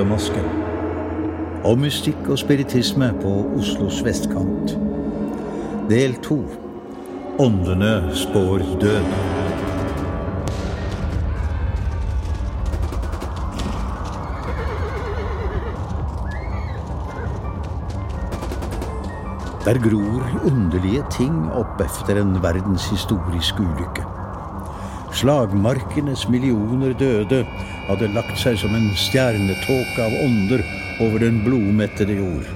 Åndemasken. Og mystikk og spiritisme på Oslos vestkant. Del to. Åndene spår død. Der gror underlige ting opp etter en verdenshistorisk ulykke. Slagmarkenes millioner døde hadde lagt seg som en stjernetåke av ånder over den blodmettede jord.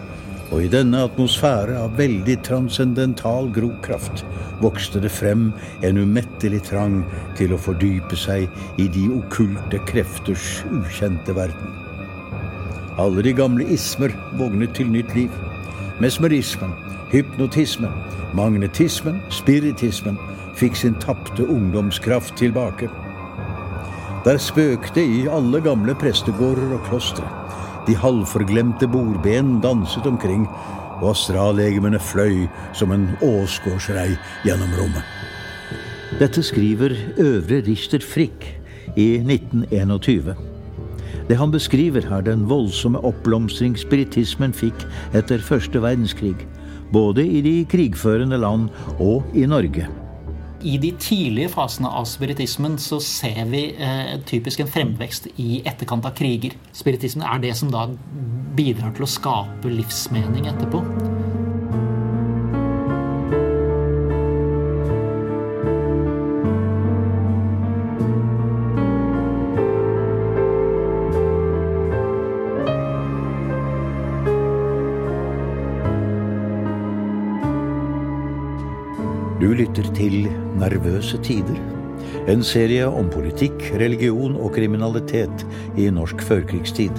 Og i denne atmosfære av veldig transcendental grokraft vokste det frem en umettelig trang til å fordype seg i de okkulte krefters ukjente verden. Alle de gamle ismer vågnet til nytt liv. Mesmerismen, hypnotismen, magnetismen, spiritismen fikk sin tapte ungdomskraft tilbake. Der spøkte i alle gamle prestegårder og klostre. De halvforglemte bordben danset omkring, og astrallegemene fløy som en åsgårdsrei gjennom rommet. Dette skriver Øvre Richter Frick i 1921. Det han beskriver, er den voldsomme oppblomstring spiritismen fikk etter første verdenskrig, både i de krigførende land og i Norge. I de tidlige fasene av spiritismen så ser vi eh, typisk en fremvekst i etterkant av kriger. Spiritismen er det som da bidrar til å skape livsmening etterpå. Nervøse tider. En serie om politikk, religion og kriminalitet i norsk førkrigstid.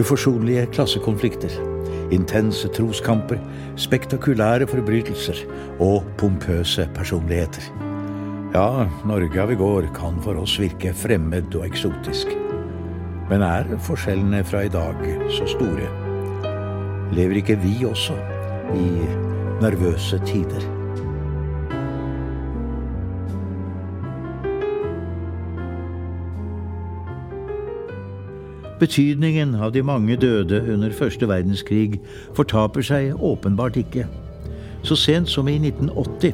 Uforsonlige klassekonflikter. Intense troskamper, spektakulære forbrytelser og pompøse personligheter. Ja, Norge av i går kan for oss virke fremmed og eksotisk. Men er forskjellene fra i dag så store? Lever ikke vi også i nervøse tider? Betydningen av de mange døde under første verdenskrig fortaper seg åpenbart ikke. Så sent som i 1980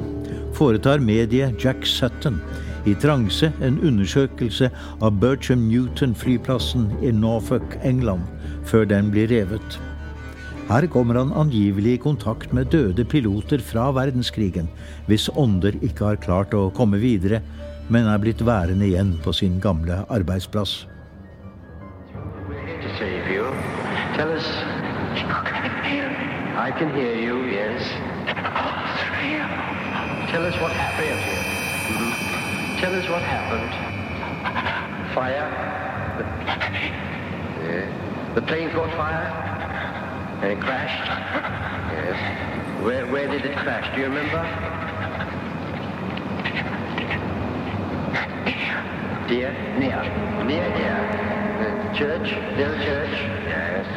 foretar mediet Jack Sutton i transe en undersøkelse av Bertram Newton-flyplassen i Norfolk, England, før den blir revet. Her kommer han angivelig i kontakt med døde piloter fra verdenskrigen, hvis ånder ikke har klart å komme videre, men er blitt værende igjen på sin gamle arbeidsplass. Tell us. I can hear you, yes. Tell us what happened. Mhm. Tell us what happened. Fire? Yeah. The plane caught fire? And it crashed? Yes. Where, where did it crash? Do you remember? Dear? Near. Near, near. The church? Near the church?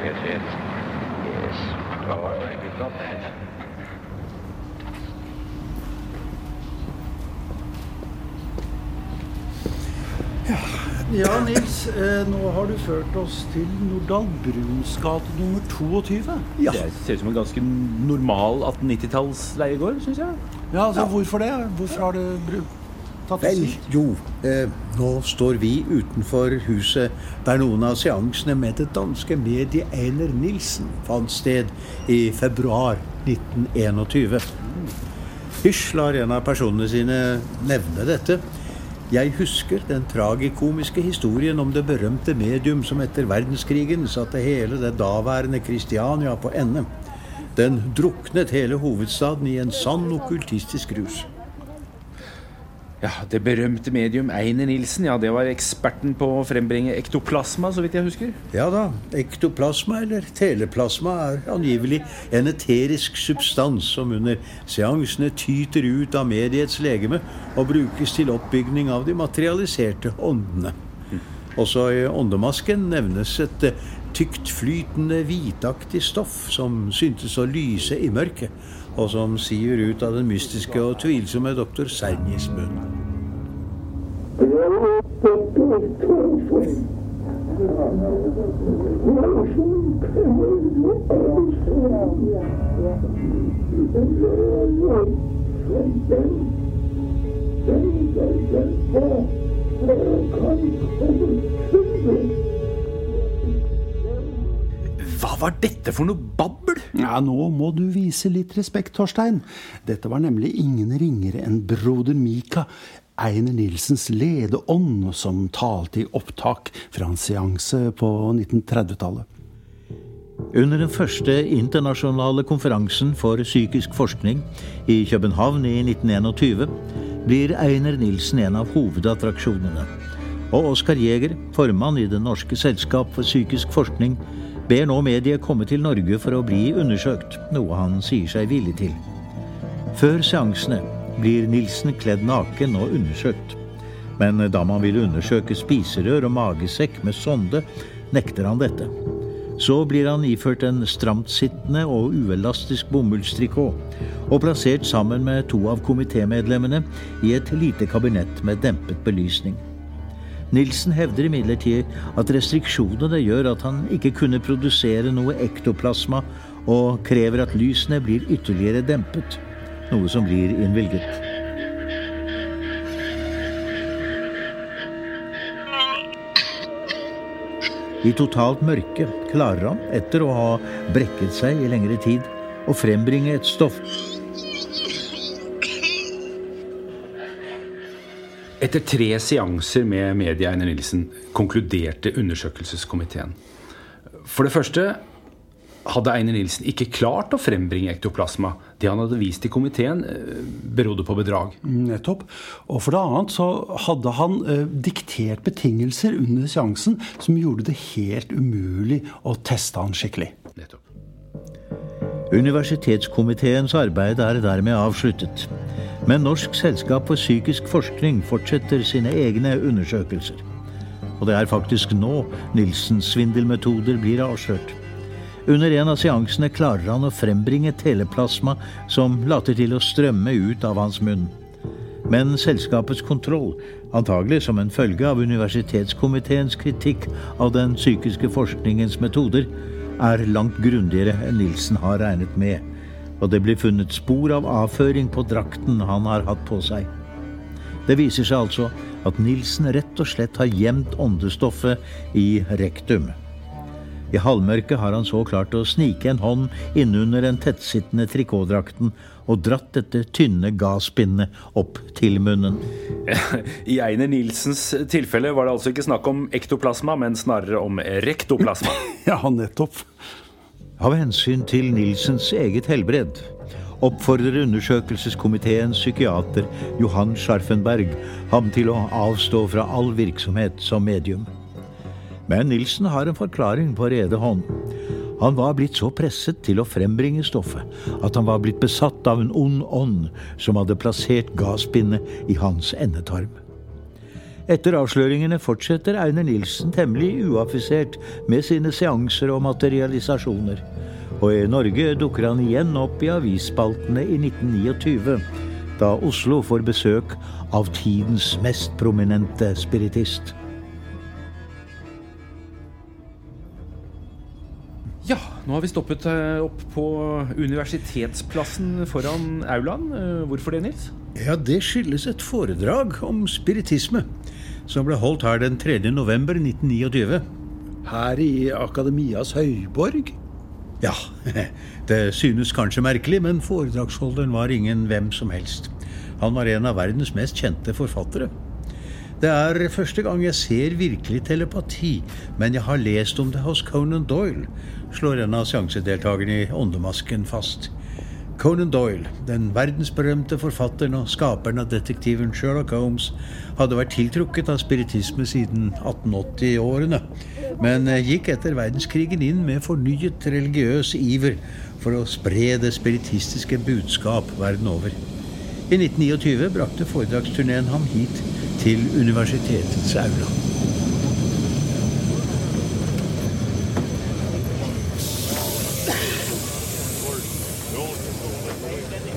Yes, yes, yes. Yes. Oh, all right, we've got that. Ja, Nils, eh, nå har du ført oss til Nordahl Bruns gate nummer 22. Ja. Det ser ut som en ganske normal 1890-tallsleiegård, syns jeg. Ja, altså Hvorfor det? Hvorfor har det bru tatt Vel, jo, eh, nå står vi utenfor huset der noen av seansene med det danske mediet Einar Nilsen fant sted i februar 1921. Hysj lar en av personene sine nevne dette. Jeg husker den tragikomiske historien om det berømte medium som etter verdenskrigen satte hele det daværende Kristiania på ende. Den druknet hele hovedstaden i en sann okkultistisk rus. Ja, Det berømte medium Einer Nilsen ja, det var eksperten på å frembringe ektoplasma, så vidt jeg husker. Ja da, ektoplasma eller teleplasma er angivelig en eterisk substans som under seansene tyter ut av mediets legeme og brukes til oppbygning av de materialiserte åndene. Også i åndemasken nevnes et tykt tyktflytende hvitaktig stoff som syntes å lyse i mørket, og som sier ut av den mystiske og tvilsomme doktor Sernies munn. Hva var dette for noe babbel? Ja, Nå må du vise litt respekt, Torstein. Dette var nemlig ingen ringere enn broder Mika, Einer Nilsens ledeånd, som talte i opptak fra en seanse på 1930-tallet. Under den første internasjonale konferansen for psykisk forskning i København i 1921 blir Einer Nilsen en av hovedattraksjonene. Og Oskar Jæger, formann i Det norske selskap for psykisk forskning, ber nå mediet komme til Norge for å bli undersøkt, noe han sier seg villig til. Før seansene blir Nilsen kledd naken og undersøkt. Men da man vil undersøke spiserør og magesekk med sonde, nekter han dette. Så blir han iført en stramtsittende og uelastisk bomullstrikot og plassert sammen med to av komitémedlemmene i et lite kabinett med dempet belysning. Nilsen hevder imidlertid at restriksjonene gjør at han ikke kunne produsere noe ektoplasma, og krever at lysene blir ytterligere dempet, noe som blir innvilget. I totalt mørke klarer han, etter å ha brekket seg i lengre tid, å frembringe et stoff Etter tre seanser med media Einar Nilsen konkluderte undersøkelseskomiteen. For det første hadde Einar Nilsen ikke klart å frembringe ektoplasma. Det han hadde vist i komiteen, eh, berodde på bedrag. Nettopp. Og for det annet så hadde han eh, diktert betingelser under seansen som gjorde det helt umulig å teste han skikkelig. Nettopp. Universitetskomiteens arbeid er dermed avsluttet. Men Norsk selskap for psykisk forskning fortsetter sine egne undersøkelser. Og det er faktisk nå Nilsens svindelmetoder blir avslørt. Under en av seansene klarer han å frembringe teleplasma som later til å strømme ut av hans munn. Men selskapets kontroll, antagelig som en følge av universitetskomiteens kritikk av den psykiske forskningens metoder, er langt grundigere enn Nilsen har regnet med, og det blir funnet spor av avføring på drakten han har hatt på seg. Det viser seg altså at Nilsen rett og slett har gjemt åndestoffet i rektum. I halvmørket har han så klart å snike en hånd innunder den tettsittende trikotdrakten og dratt dette tynne gasspinnet opp til munnen. I Einer Nilsens tilfelle var det altså ikke snakk om ektoplasma, men snarere om rektoplasma. Ja, nettopp. Av hensyn til Nilsens eget helbred oppfordrer undersøkelseskomiteens psykiater Johan Scharfenberg ham til å avstå fra all virksomhet som medium. Men Nilsen har en forklaring på rede hånd. Han var blitt så presset til å frembringe stoffet at han var blitt besatt av en ond ånd som hadde plassert gasspinnet i hans endetarm. Etter avsløringene fortsetter Einer Nilsen temmelig uaffisert med sine seanser og materialisasjoner. Og i Norge dukker han igjen opp i avisspaltene i 1929, da Oslo får besøk av tidens mest prominente spiritist. Ja, nå har vi stoppet eh, opp på universitetsplassen foran aulaen. Eh, Hvorfor det, Nils? Ja, det skyldes et foredrag om spiritisme som ble holdt her den 3. november 1929. Her i Akademias høyborg? Ja, det synes kanskje merkelig, men foredragsholderen var ingen hvem som helst. Han var en av verdens mest kjente forfattere. Det er første gang jeg ser virkelig telepati, men jeg har lest om det hos Conan Doyle, slår en av seansedeltakerne i Åndemasken fast. Conan Doyle, den verdensberømte forfatteren og skaperen av detektiven Sherlock Holmes, hadde vært tiltrukket av spiritisme siden 1880-årene, men gikk etter verdenskrigen inn med fornyet religiøs iver for å spre det spiritistiske budskap verden over. I 1929 brakte foredragsturneen ham hit til universitetets aula.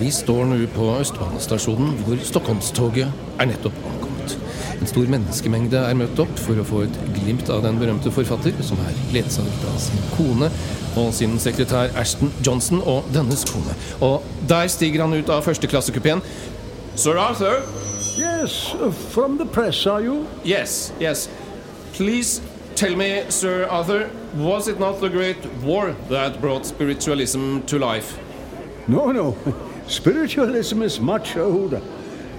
Vi står nå på Østbanestasjonen, hvor Stockholmstoget er nettopp ankommet. En stor menneskemengde er møtt opp for å få et glimt av den berømte forfatter, som er ledsaget av sin kone og sin sekretær Ashton Johnson og dennes kone. Og der stiger han ut av førsteklassekupeen. Sir Arthur? Yes, from the press, are you? Yes, yes. Please tell me, Sir Arthur, was it not the Great War that brought spiritualism to life? No, no. Spiritualism is much older.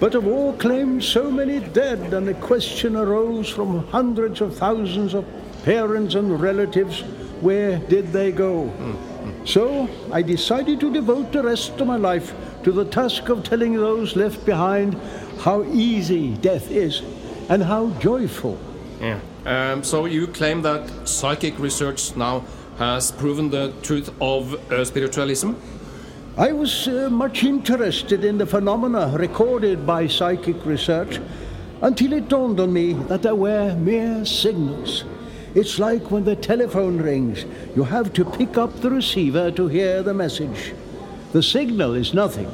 But of all claims, so many dead, and the question arose from hundreds of thousands of parents and relatives where did they go? So I decided to devote the rest of my life to the task of telling those left behind how easy death is and how joyful. Yeah. Um, so you claim that psychic research now has proven the truth of uh, spiritualism? I was uh, much interested in the phenomena recorded by psychic research until it dawned on me that they were mere signals. It's like when the telephone rings, you have to pick up the receiver to hear the message. The signal is nothing,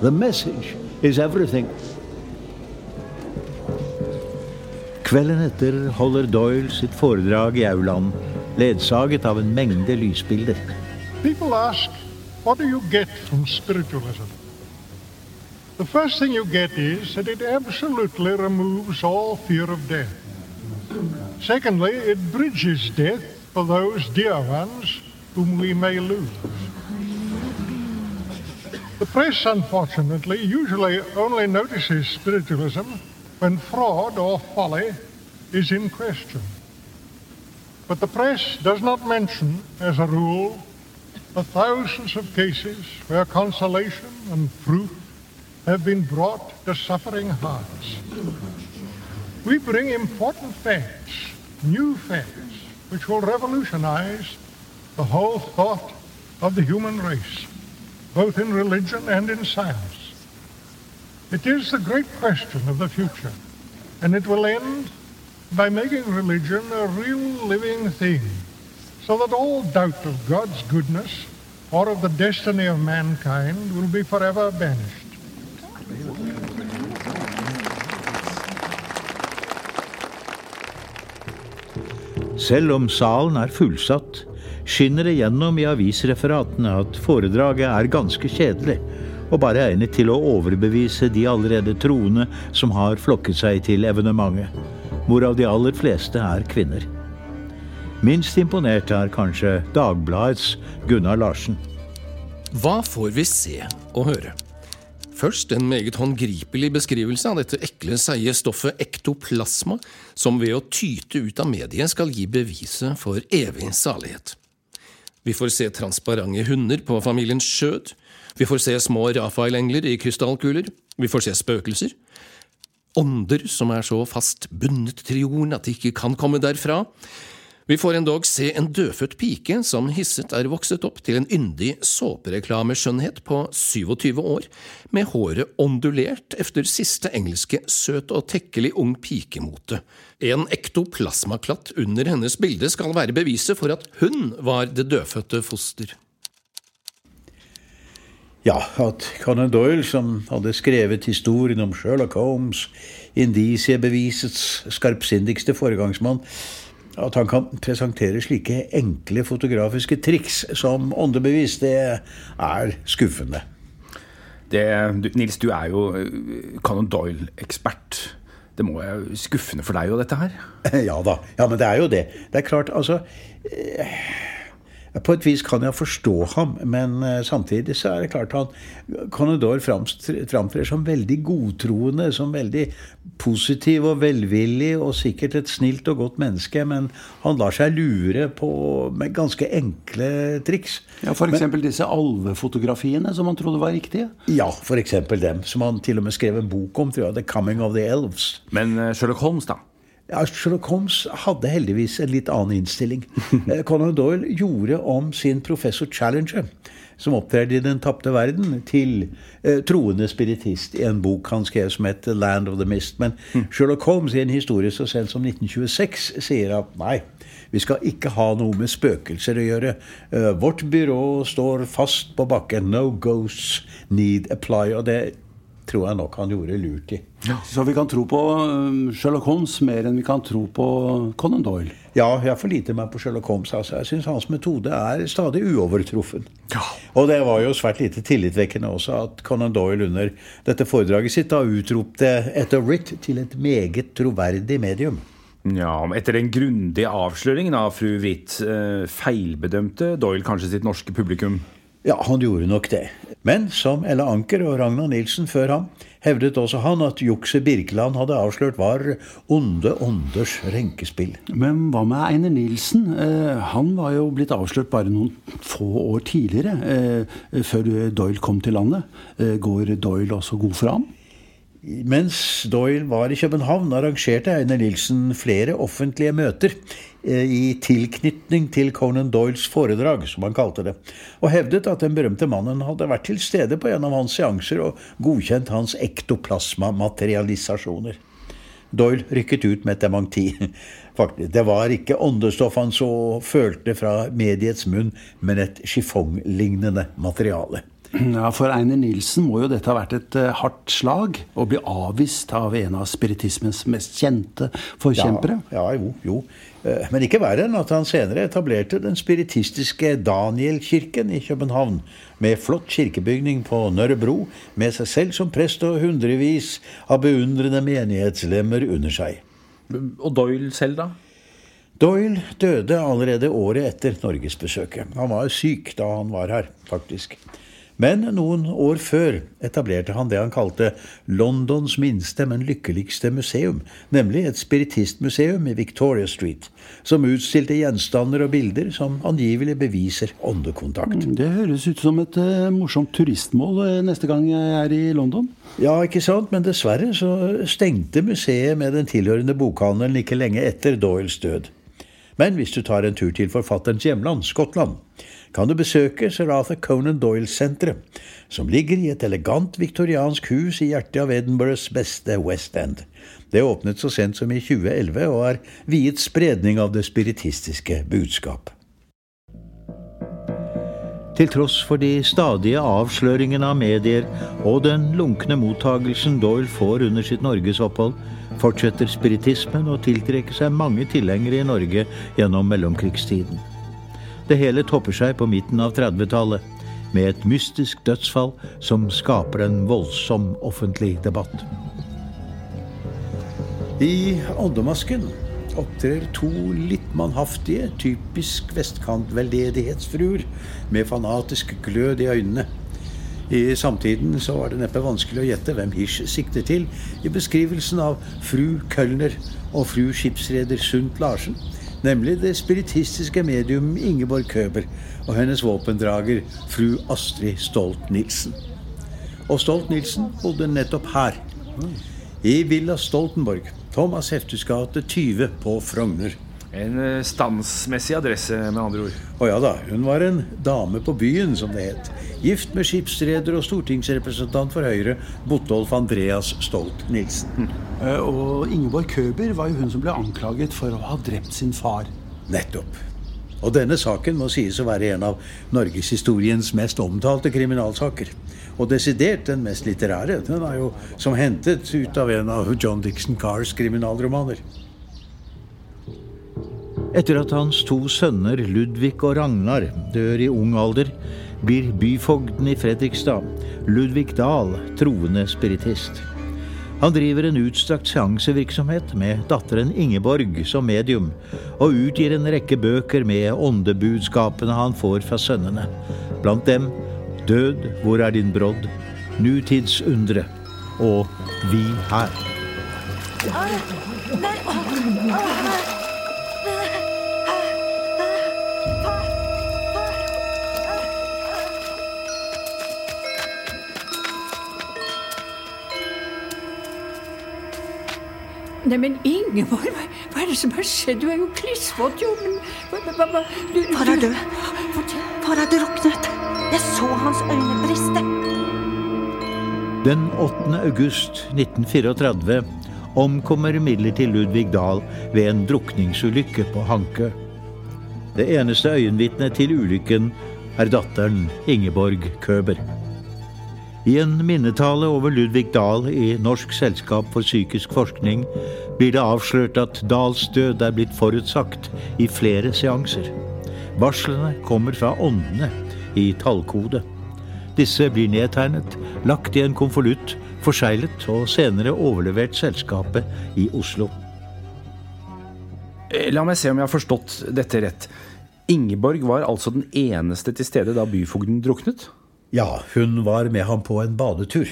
the message is everything. Kvelden etter holder Doyle sitt foredrag i aulaen, ledsaget av en mengde lysbilder. People ask, what do you get from spiritualism? The first thing you get is that it absolutely removes all fear of death. Secondly, it bridges death for those dear ones whom we may lose. The press, unfortunately, usually only notices spiritualism when fraud or folly is in question. But the press does not mention, as a rule, the thousands of cases where consolation and truth have been brought to suffering hearts. We bring important facts, new facts, which will revolutionize the whole thought of the human race, both in religion and in science. It is the great question of the future, and it will end by making religion a real living thing, so that all doubt of God's goodness or of the destiny of mankind will be forever banished. Selv om salen er fullsatt, skinner det gjennom i avisreferatene at foredraget er ganske kjedelig, og bare egnet til å overbevise de allerede troende som har flokket seg til evenementet, hvorav de aller fleste er kvinner. Minst imponert er kanskje Dagbladets Gunnar Larsen. Hva får vi se og høre? Først en meget håndgripelig beskrivelse av dette ekle, seige stoffet ektoplasma, som ved å tyte ut av mediet skal gi beviset for evig salighet. Vi får se transparente hunder på familiens skjød. Vi får se små Rafael-engler i krystallkuler. Vi får se spøkelser. Ånder som er så fast bundet til jorden at de ikke kan komme derfra. Vi får endog se en dødfødt pike som hisset er vokset opp til en yndig såpereklameskjønnhet på 27 år, med håret ondulert efter siste engelske søt og tekkelig ung pikemote. En ektoplasmaklatt under hennes bilde skal være beviset for at hun var det dødfødte foster. Ja, at Conan Doyle, som hadde skrevet historien om Sherlock Holmes, indisiebevisets skarpsindigste foregangsmann, at han kan presentere slike enkle fotografiske triks som åndebevis, det er skuffende. Det, Nils, du er jo eh, Conan Doyle-ekspert. Det må være skuffende for deg jo, dette her? Ja da. Ja, men det er jo det. Det er klart, altså eh, På et vis kan jeg forstå ham, men eh, samtidig så er det klart han Conan Doyle framtrer som veldig godtroende, som veldig positiv og velvillig, og sikkert et snilt og godt menneske, men han lar seg lure på med ganske enkle triks. Ja, F.eks. disse alvefotografiene som han trodde var riktige? Ja, f.eks. dem, som han til og med skrev en bok om, tror jeg. 'The Coming of the Elves'. Men eh, Sherlock Holmes, da? Ja, Sherlock Holmes hadde heldigvis en litt annen innstilling. Eh, Conan Doyle gjorde om sin professor Challenger, som opptredde i Den tapte verden, til eh, troende spiritist i en bok han skrev som het 'The Land of the Mist'. Men Sherlock Holmes i en historie så sent som 1926 sier at nei, vi skal ikke ha noe med spøkelser å gjøre. Eh, vårt byrå står fast på bakken. No ghosts need apply. Og det tror jeg nok han gjorde lurt i. Så vi kan tro på um, Sherlock Holmes mer enn vi kan tro på Conan Doyle. Ja, jeg forliter meg på Sherlock Holmes. altså. Jeg syns hans metode er stadig uovertruffen. Og det var jo svært lite tillitvekkende også at Conan Doyle under dette foredraget sitt da utropte etter Ritt til et meget troverdig medium. Ja, Etter den grundige avsløringen av fru Wright eh, feilbedømte Doyle kanskje sitt norske publikum? Ja, han gjorde nok det. Men som Elle Anker og Ragnar Nilsen før ham, hevdet også han at jukset Birkeland hadde avslørt, var onde ånders renkespill. Men hva med Einer Nilsen? Eh, han var jo blitt avslørt bare noen få år tidligere, eh, før Doyle kom til landet. Eh, går Doyle også god for ham? Mens Doyle var i København, arrangerte Einar Nilsen flere offentlige møter eh, i tilknytning til Conan Doyles foredrag, som han kalte det, og hevdet at den berømte mannen hadde vært til stede på en av hans seanser og godkjent hans ektoplasmamaterialisasjoner. Doyle rykket ut med et dementi. Faktisk, det var ikke åndestoff han så følte fra mediets munn, men et chiffonglignende materiale. Ja, For Einer Nilsen må jo dette ha vært et uh, hardt slag å bli avvist av en av spiritismens mest kjente forkjempere. Ja, ja jo, jo. Uh, men ikke verre enn at han senere etablerte den spiritistiske Danielkirken i København, med flott kirkebygning på Nørrebro, med seg selv som prest og hundrevis av beundrende menighetslemmer under seg. Og Doyle selv, da? Doyle døde allerede året etter norgesbesøket. Han var syk da han var her, faktisk. Men noen år før etablerte han det han kalte Londons minste, men lykkeligste museum, nemlig et spiritistmuseum i Victoria Street, som utstilte gjenstander og bilder som angivelig beviser åndekontakt. Det høres ut som et uh, morsomt turistmål uh, neste gang jeg er i London. Ja, ikke sant, men dessverre så stengte museet med den tilhørende bokhandelen ikke lenge etter Doyles død. Men hvis du tar en tur til forfatterens hjemland, Skottland, kan du besøke Sir Arthur Conan Doyle-senteret, som ligger i et elegant viktoriansk hus i hjertet av Edinburghs beste West End. Det åpnet så sent som i 2011 og er viet spredning av det spiritistiske budskap. Til tross for de stadige avsløringene av medier og den lunkne mottagelsen Doyle får under sitt norgesopphold, fortsetter spiritismen å tiltrekke seg mange tilhengere i Norge gjennom mellomkrigstiden. Det hele topper seg på midten av 30-tallet, med et mystisk dødsfall som skaper en voldsom offentlig debatt. I Åndemasken opptrer to litt mannhaftige, typisk vestkantveldedighetsfruer med fanatisk glød i øynene. I samtiden så var det neppe vanskelig å gjette hvem Hirsch sikter til i beskrivelsen av fru Kølner og fru skipsreder Sundt Larsen, nemlig det spiritistiske medium Ingeborg Køber og hennes våpendrager fru Astrid Stolt-Nielsen. Og Stolt-Nielsen bodde nettopp her, i Villa Stoltenborg, Thomas Heftes gate 20 på Frogner. En eh, standsmessig adresse, med andre ord. Å ja da, hun var en dame på byen, som det het. Gift med skipsreder og stortingsrepresentant for Høyre, Botolf Andreas Stolt-Nielsen. Eh, Og Ingeborg Køber var jo hun som ble anklaget for å ha drept sin far. Nettopp. Og denne saken må sies å være en av norgeshistoriens mest omtalte kriminalsaker. Og desidert den mest litterære. Den er jo som hentet ut av en av John Dixon Cars kriminalromaner. Etter at hans to sønner Ludvig og Ragnar dør i ung alder, blir byfogden i Fredrikstad, Ludvig Dahl, troende spiritist. Han driver en utstrakt seansevirksomhet med datteren Ingeborg som medium, og utgir en rekke bøker med åndebudskapene han får fra sønnene. Blant dem Død, hvor er din brodd? Nutidsundre og Vi her. Neimen, Ingeborg, hva, hva er det som har skjedd? Du er jo klissvåt, jo. Men hva, hva, hva, du, Far er død. Far er druknet. Jeg så hans øyne briste. Den 8. august 1934 omkommer imidlertid Ludvig Dahl ved en drukningsulykke på Hankø. Det eneste øyenvitnet til ulykken er datteren Ingeborg Køber. I en minnetale over Ludvig Dahl i Norsk selskap for psykisk forskning blir det avslørt at Dahls død er blitt forutsagt i flere seanser. Varslene kommer fra åndene i tallkode. Disse blir nedtegnet, lagt i en konvolutt, forseglet og senere overlevert selskapet i Oslo. Eh, La meg se om jeg har forstått dette rett. Ingeborg var altså den eneste til stede da byfogden druknet? Ja, hun var med ham på en badetur.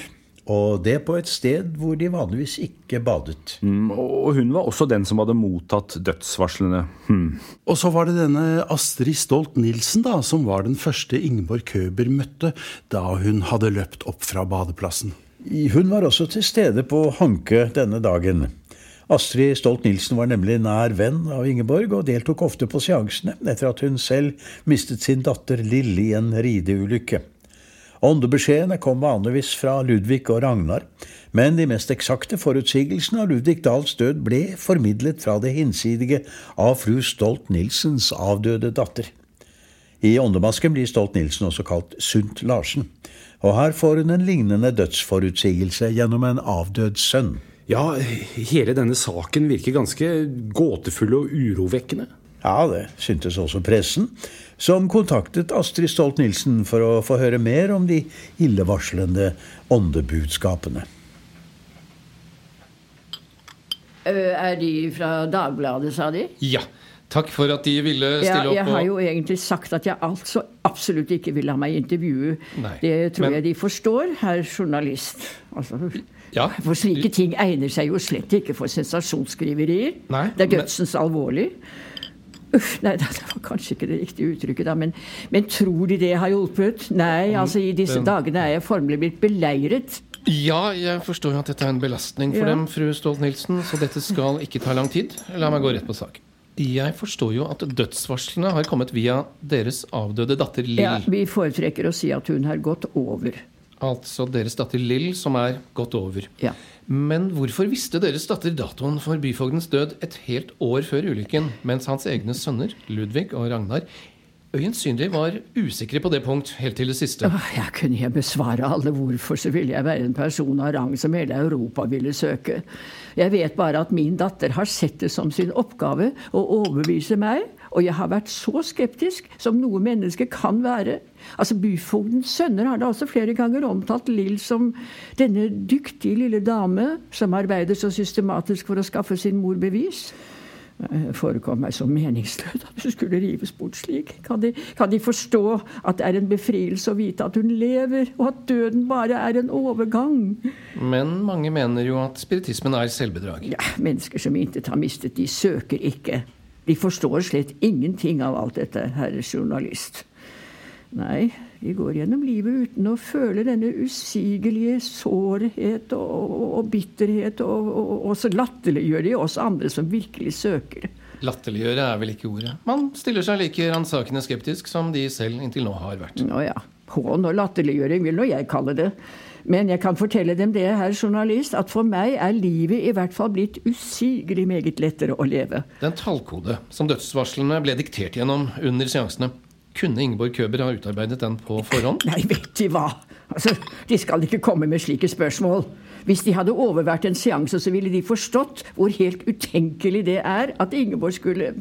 Og det på et sted hvor de vanligvis ikke badet. Mm, og hun var også den som hadde mottatt dødsvarslene. Hmm. Og så var det denne Astrid Stolt-Nielsen, da, som var den første Ingeborg Køber møtte da hun hadde løpt opp fra badeplassen. Hun var også til stede på Hanke denne dagen. Astrid Stolt-Nielsen var nemlig nær venn av Ingeborg og deltok ofte på seansene etter at hun selv mistet sin datter Lille i en rideulykke. Åndebeskjedene kom vanligvis fra Ludvig og Ragnar, men de mest eksakte forutsigelsene av Ludvig Dahls død ble formidlet fra det hinsidige av fru Stolt-Nielsens avdøde datter. I Åndemasken blir Stolt-Nielsen også kalt Sundt Larsen, og her får hun en lignende dødsforutsigelse gjennom en avdød sønn. Ja, hele denne saken virker ganske gåtefull og urovekkende. Ja, det syntes også pressen, som kontaktet Astrid Stolt-Nielsen for å få høre mer om de illevarslende åndebudskapene. Er de fra Dagbladet, sa de? Ja. Takk for at de ville Ja, stille opp. jeg har jo egentlig sagt at jeg altså absolutt ikke vil la meg intervjue. Nei, Det tror men- jeg de forstår, herr journalist. Altså, Ja, for slike ting egner seg jo slett ikke for sensasjonsskriverier. Nei, det er men- dødsens alvorlig. Uff, nei, det var kanskje ikke det riktige uttrykket, da, men, men tror de det har hjulpet? Nei, altså i disse dagene er jeg formelig blitt beleiret. Ja, jeg forstår jo at dette er en belastning for Ja. dem, fru Stolt-Nielsen, så dette skal ikke ta lang tid. La meg gå rett på sak. Jeg forstår jo at dødsvarslene har kommet via deres avdøde datter Lill. Ja, vi foretrekker å si at hun har gått over. Altså deres datter Lill, som er gått over. Ja. Men hvorfor visste deres datter datoen for byfogdens død et helt år før ulykken, mens hans egne sønner, Ludvig og Ragnar, øyensynlig var usikre på det punkt helt til det siste? Jeg kunne jeg besvare alle hvorfor, så ville jeg være en person av rang som hele Europa ville søke. Jeg vet bare at min datter har sett det som sin oppgave å overbevise meg, og jeg har vært så skeptisk som noe menneske kan være. Altså, Byfogdens sønner har da også flere ganger omtalt Lill som denne dyktige lille dame som arbeider så systematisk for å skaffe sin mor bevis. Det forekom meg så meningsløst at hun skulle rives bort slik. Kan de, kan de forstå at det er en befrielse å vite at hun lever, og at døden bare er en overgang? Men mange mener jo at spiritismen er selvbedrag. Ja, Mennesker som intet har mistet, de søker ikke. De forstår slett ingenting av alt dette, herre journalist. Nei, de går gjennom livet uten å føle denne usigelige sårhet og, og, og bitterhet, og, og, så latterliggjør de oss andre som virkelig søker. Latterliggjøre er vel ikke ordet. Man stiller seg like ransakende skeptisk som de selv inntil nå har vært. Nå ja, hån og latterliggjøring vil nå jeg kalle det. Men jeg kan fortelle dem det, herr journalist, at for meg er livet i hvert fall blitt usigelig meget lettere å leve. Den tallkode som dødsvarslene ble diktert gjennom under seansene, kunne Ingeborg Køber ha utarbeidet den på forhånd? Nei, vet De hva? Altså, De skal ikke komme med slike spørsmål. Hvis de hadde overvært en seanse, så ville de forstått hvor helt utenkelig det er at Ingeborg skulle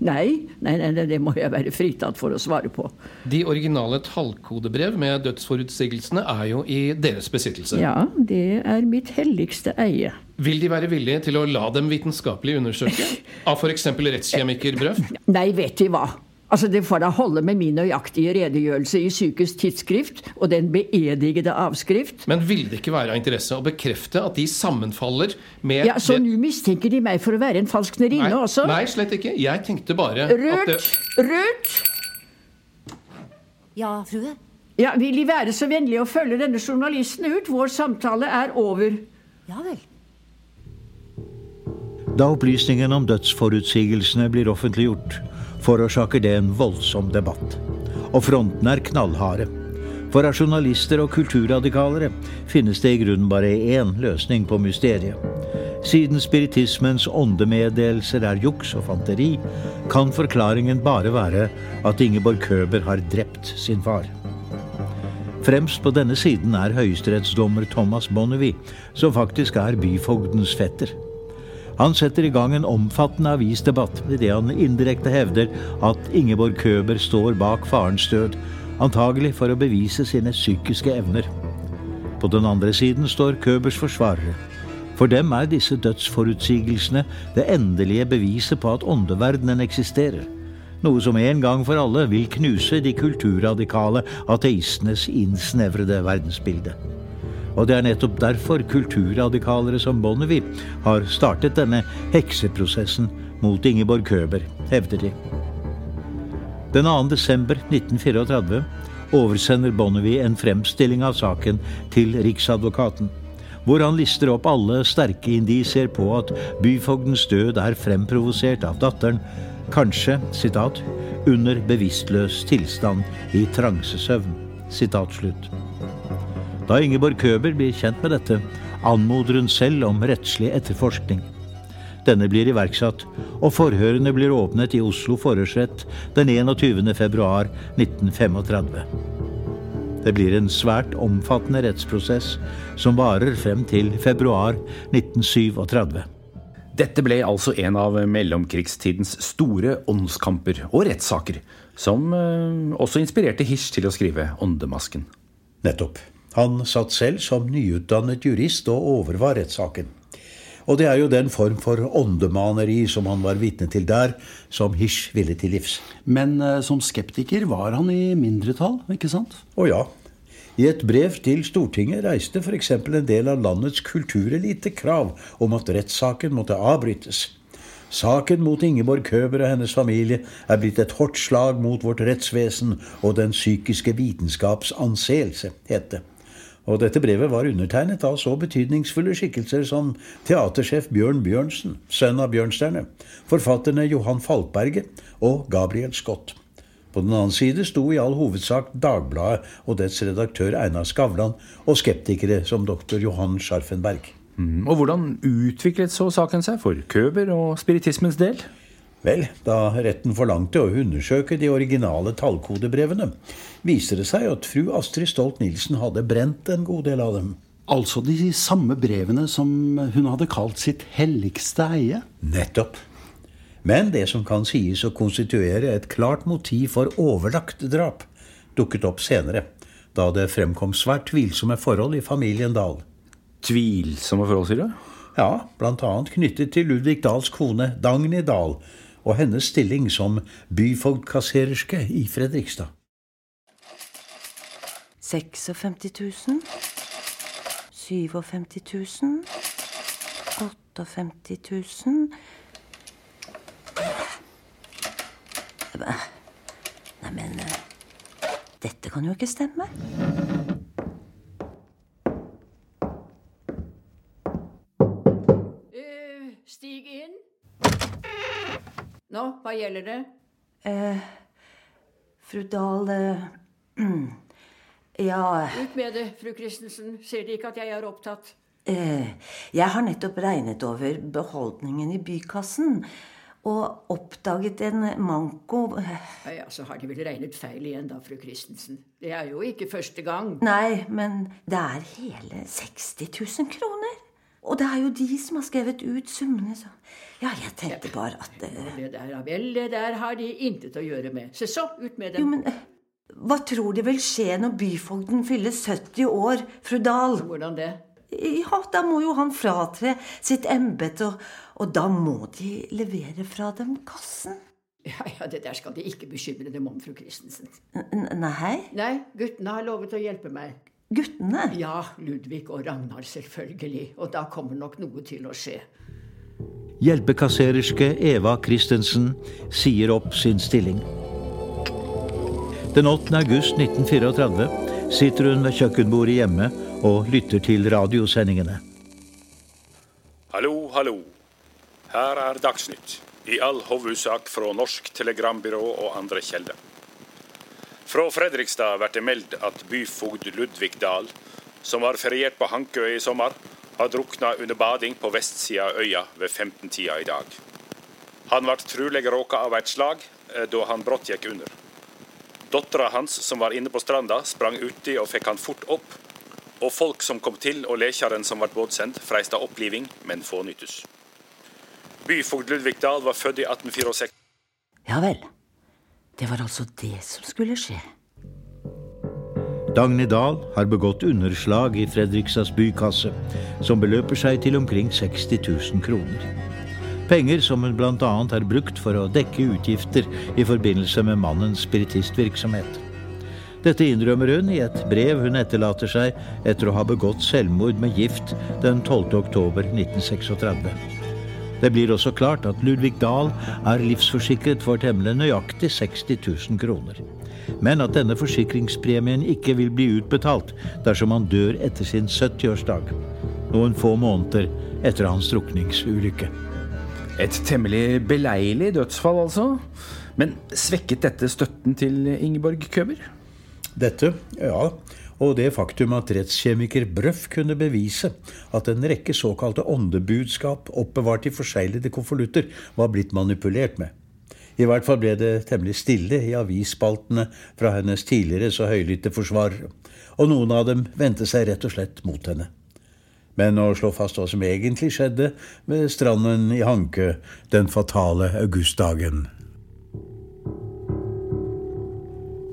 Nei, nei, nei, det må jeg være fritatt for å svare på. De originale tallkodebrev med dødsforutsigelsene er jo i deres besittelse. Ja, det er mitt helligste eie. Vil de være villige til å la dem vitenskapelig undersøke? Av f.eks. rettskjemikerbrøv? Nei, vet De hva? Altså, Det får da holde med min nøyaktige redegjørelse i Psykisk tidsskrift og den beedigede avskrift. Men ville det ikke være av interesse å bekrefte at de sammenfaller med Ja, Så nå mistenker de meg for å være en falsknerinne Nei, også? nei, slett ikke. Jeg tenkte bare at det Rødt! Ja, frue? Ja, Vil De være så vennlige å følge denne journalisten ut? Vår samtale er over. Ja vel. Da opplysningen om dødsforutsigelsene blir offentliggjort, forårsaker det en voldsom debatt. Og frontene er knallharde. For av journalister og kulturradikalere finnes det i grunnen bare én løsning på mysteriet. Siden spiritismens åndemeddelelser er juks og fanteri, kan forklaringen bare være at Ingeborg Køber har drept sin far. Fremst på denne siden er høyesterettsdommer Thomas Bonnevie, som faktisk er byfogdens fetter. Han setter i gang en omfattende avisdebatt idet han indirekte hevder at Ingeborg Køber står bak farens død, antagelig for å bevise sine psykiske evner. På den andre siden står Købers forsvarere. For dem er disse dødsforutsigelsene det endelige beviset på at åndeverdenen eksisterer. Noe som en gang for alle vil knuse de kulturradikale ateistenes innsnevrede verdensbilde. Og det er nettopp derfor kulturradikalere som Bonnevie har startet denne hekseprosessen mot Ingeborg Køber, hevder de. Den 2. desember 1934 oversender Bonnevie en fremstilling av saken til Riksadvokaten, hvor han lister opp alle sterke indisier på at byfogdens død er fremprovosert av datteren, kanskje, sitat, under bevisstløs tilstand i transesøvn. Sitat slutt. Da Ingeborg Køber blir kjent med dette, anmoder hun selv om rettslig etterforskning. Denne blir iverksatt, og forhørene blir åpnet i Oslo forhørsrett den 21. februar 1935. Det blir en svært omfattende rettsprosess som varer frem til februar 1937. Dette ble altså en av mellomkrigstidens store åndskamper og rettssaker, som eh, også inspirerte Hirsch til å skrive Åndemasken. Nettopp. Han satt selv som nyutdannet jurist og overvar rettssaken. Og det er jo den form for åndemaneri som han var vitne til der, som Hisch ville til livs. Men uh, som skeptiker var han i mindretall, ikke sant? Å ja. I et brev til Stortinget reiste f.eks. en del av landets kulturelite krav om at rettssaken måtte avbrytes. Saken mot Ingeborg Køber og hennes familie er blitt et hardt slag mot vårt rettsvesen og den psykiske vitenskaps anseelse, het det. Og dette brevet var undertegnet av så betydningsfulle skikkelser som teatersjef Bjørn Bjørnsen, sønn av Bjørnstjerne, forfatterne Johan Falkberget og Gabriel Scott. På den annen side sto i all hovedsak Dagbladet og dets redaktør Einar Skavlan og skeptikere som doktor Johan Scharfenberg. Mm, og hvordan utviklet så saken seg for Køber og spiritismens del? Vel, da retten forlangte å undersøke de originale tallkodebrevene, viser det seg at fru Astrid Stolt-Nielsen hadde brent en god del av dem. Altså de samme brevene som hun hadde kalt sitt helligste eie? Nettopp. Men det som kan sies å konstituere et klart motiv for overlagt drap, dukket opp senere, da det fremkom svært tvilsomme forhold i familien Dahl. Tvilsomme forhold, sier du? Ja, annet knyttet til Ludvig Dahls kone Dagny Dahl, og hennes stilling som byfogdkassererske i Fredrikstad. 56 000. 57 000. 58 000. Neimen Dette kan jo ikke stemme. Uh, stig inn. Nå, hva gjelder det? Eh, fru Dahl eh, Ja Ut med det, fru Christensen. Ser De ikke at jeg er opptatt? eh, Jeg har nettopp regnet over beholdningen i bykassen. Og oppdaget en manko Ja, Så har De vel regnet feil igjen, da, fru Christensen. Det er jo ikke første gang. Nei, men det er hele 60 000 kroner. Og det er jo de som har skrevet ut summene, så Ja, jeg tenkte bare at eh, Det der, vel, det der har de intet å gjøre med. Se så, ut med dem. Jo, men eh, hva tror De vil skje når byfogden fyller 70 år, fru Dahl? Hvordan det? Ja, da må jo han fratre sitt embete, og, og da må de levere fra dem kassen. Ja, ja, Det der skal De ikke bekymre dem om, fru Christensen. N nei? Nei, guttene har lovet å hjelpe meg. Guttene? Ja, Ludvig og Ragnar, selvfølgelig. Og da kommer nok noe til å skje. Hjelpekassererske Eva Christensen sier opp sin stilling. Den 8. august 1934 sitter hun ved kjøkkenbordet hjemme og lytter til radiosendingene. Hallo, hallo. Her er Dagsnytt. I all hovedsak fra Norsk Telegrambyrå og andre kilder. Fra Fredrikstad blir det meldt at byfogd Ludvig Dahl, som har feriert på Hankøy i sommer, har drukna under bading på vestsida av øya ved 15-tida i dag. Han ble trolig råka av et slag da han brått gikk under. Dattera hans, som var inne på stranda, sprang uti og fikk han fort opp. Og folk som kom til, og lekjaren som ble båtsendt, freista oppliving, men få nyttes. Byfogd Ludvig Dahl var født i 1864. Ja vel. Det var altså det som skulle skje. Dagny Dahl har begått underslag i Fredrikstads bykasse, som beløper seg til omkring 60 000 kroner. Penger som hun bl.a. har brukt for å dekke utgifter i forbindelse med mannens spiritistvirksomhet. Dette innrømmer hun i et brev hun etterlater seg etter å ha begått selvmord med gift den 12. oktober 1936. Det blir også klart at Ludvig Dahl er livsforsikret for temmelig nøyaktig 60 000 kroner. Men at denne forsikringspremien ikke vil bli utbetalt dersom han dør etter sin 70-årsdag. Noen få måneder etter hans drukningsulykke. Et temmelig beleilig dødsfall, altså. Men svekket dette støtten til Ingeborg Køber? Dette, ja. Og det faktum at rettskjemiker Brøff kunne bevise at en rekke såkalte åndebudskap oppbevart i forseglede konvolutter var blitt manipulert med. I hvert fall ble det temmelig stille i avisspaltene fra hennes tidligere så høylytte forsvarere, og noen av dem vendte seg rett og slett mot henne. Men å slå fast hva som egentlig skjedde ved stranden i Hanke den fatale augustdagen.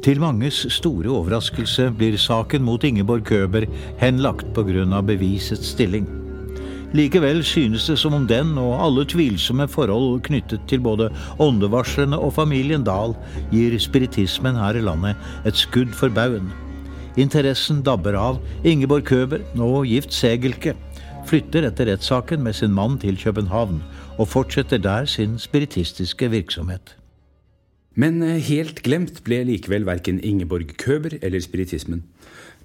Til manges store overraskelse blir saken mot Ingeborg Køber henlagt pga. bevisets stilling. Likevel synes det som om den og alle tvilsomme forhold knyttet til både åndevarslene og familien Dahl gir spiritismen her i landet et skudd for baugen. Interessen dabber av. Ingeborg Køber, nå gift Segelke, flytter etter rettssaken med sin mann til København og fortsetter der sin spiritistiske virksomhet. Men eh, helt glemt ble likevel verken Ingeborg Køber eller spiritismen.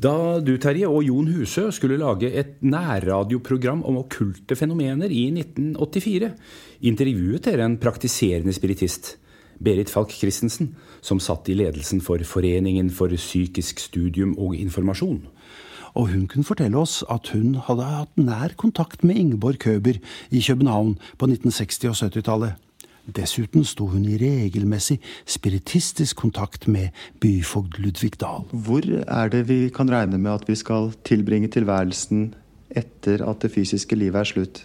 Da du, Terje, og Jon Husø skulle lage et nærradioprogram om okkulte fenomener i 1984, intervjuet dere en praktiserende spiritist. Berit Falk Christensen, som satt i ledelsen for Foreningen for psykisk studium og informasjon. Og hun kunne fortelle oss at hun hadde hatt nær kontakt med Ingeborg Køber i København på 1960- og 70-tallet. Dessuten sto hun i regelmessig spiritistisk kontakt med byfogd Ludvig Dahl. Hvor er det vi kan regne med at vi skal tilbringe tilværelsen etter at det fysiske livet er slutt?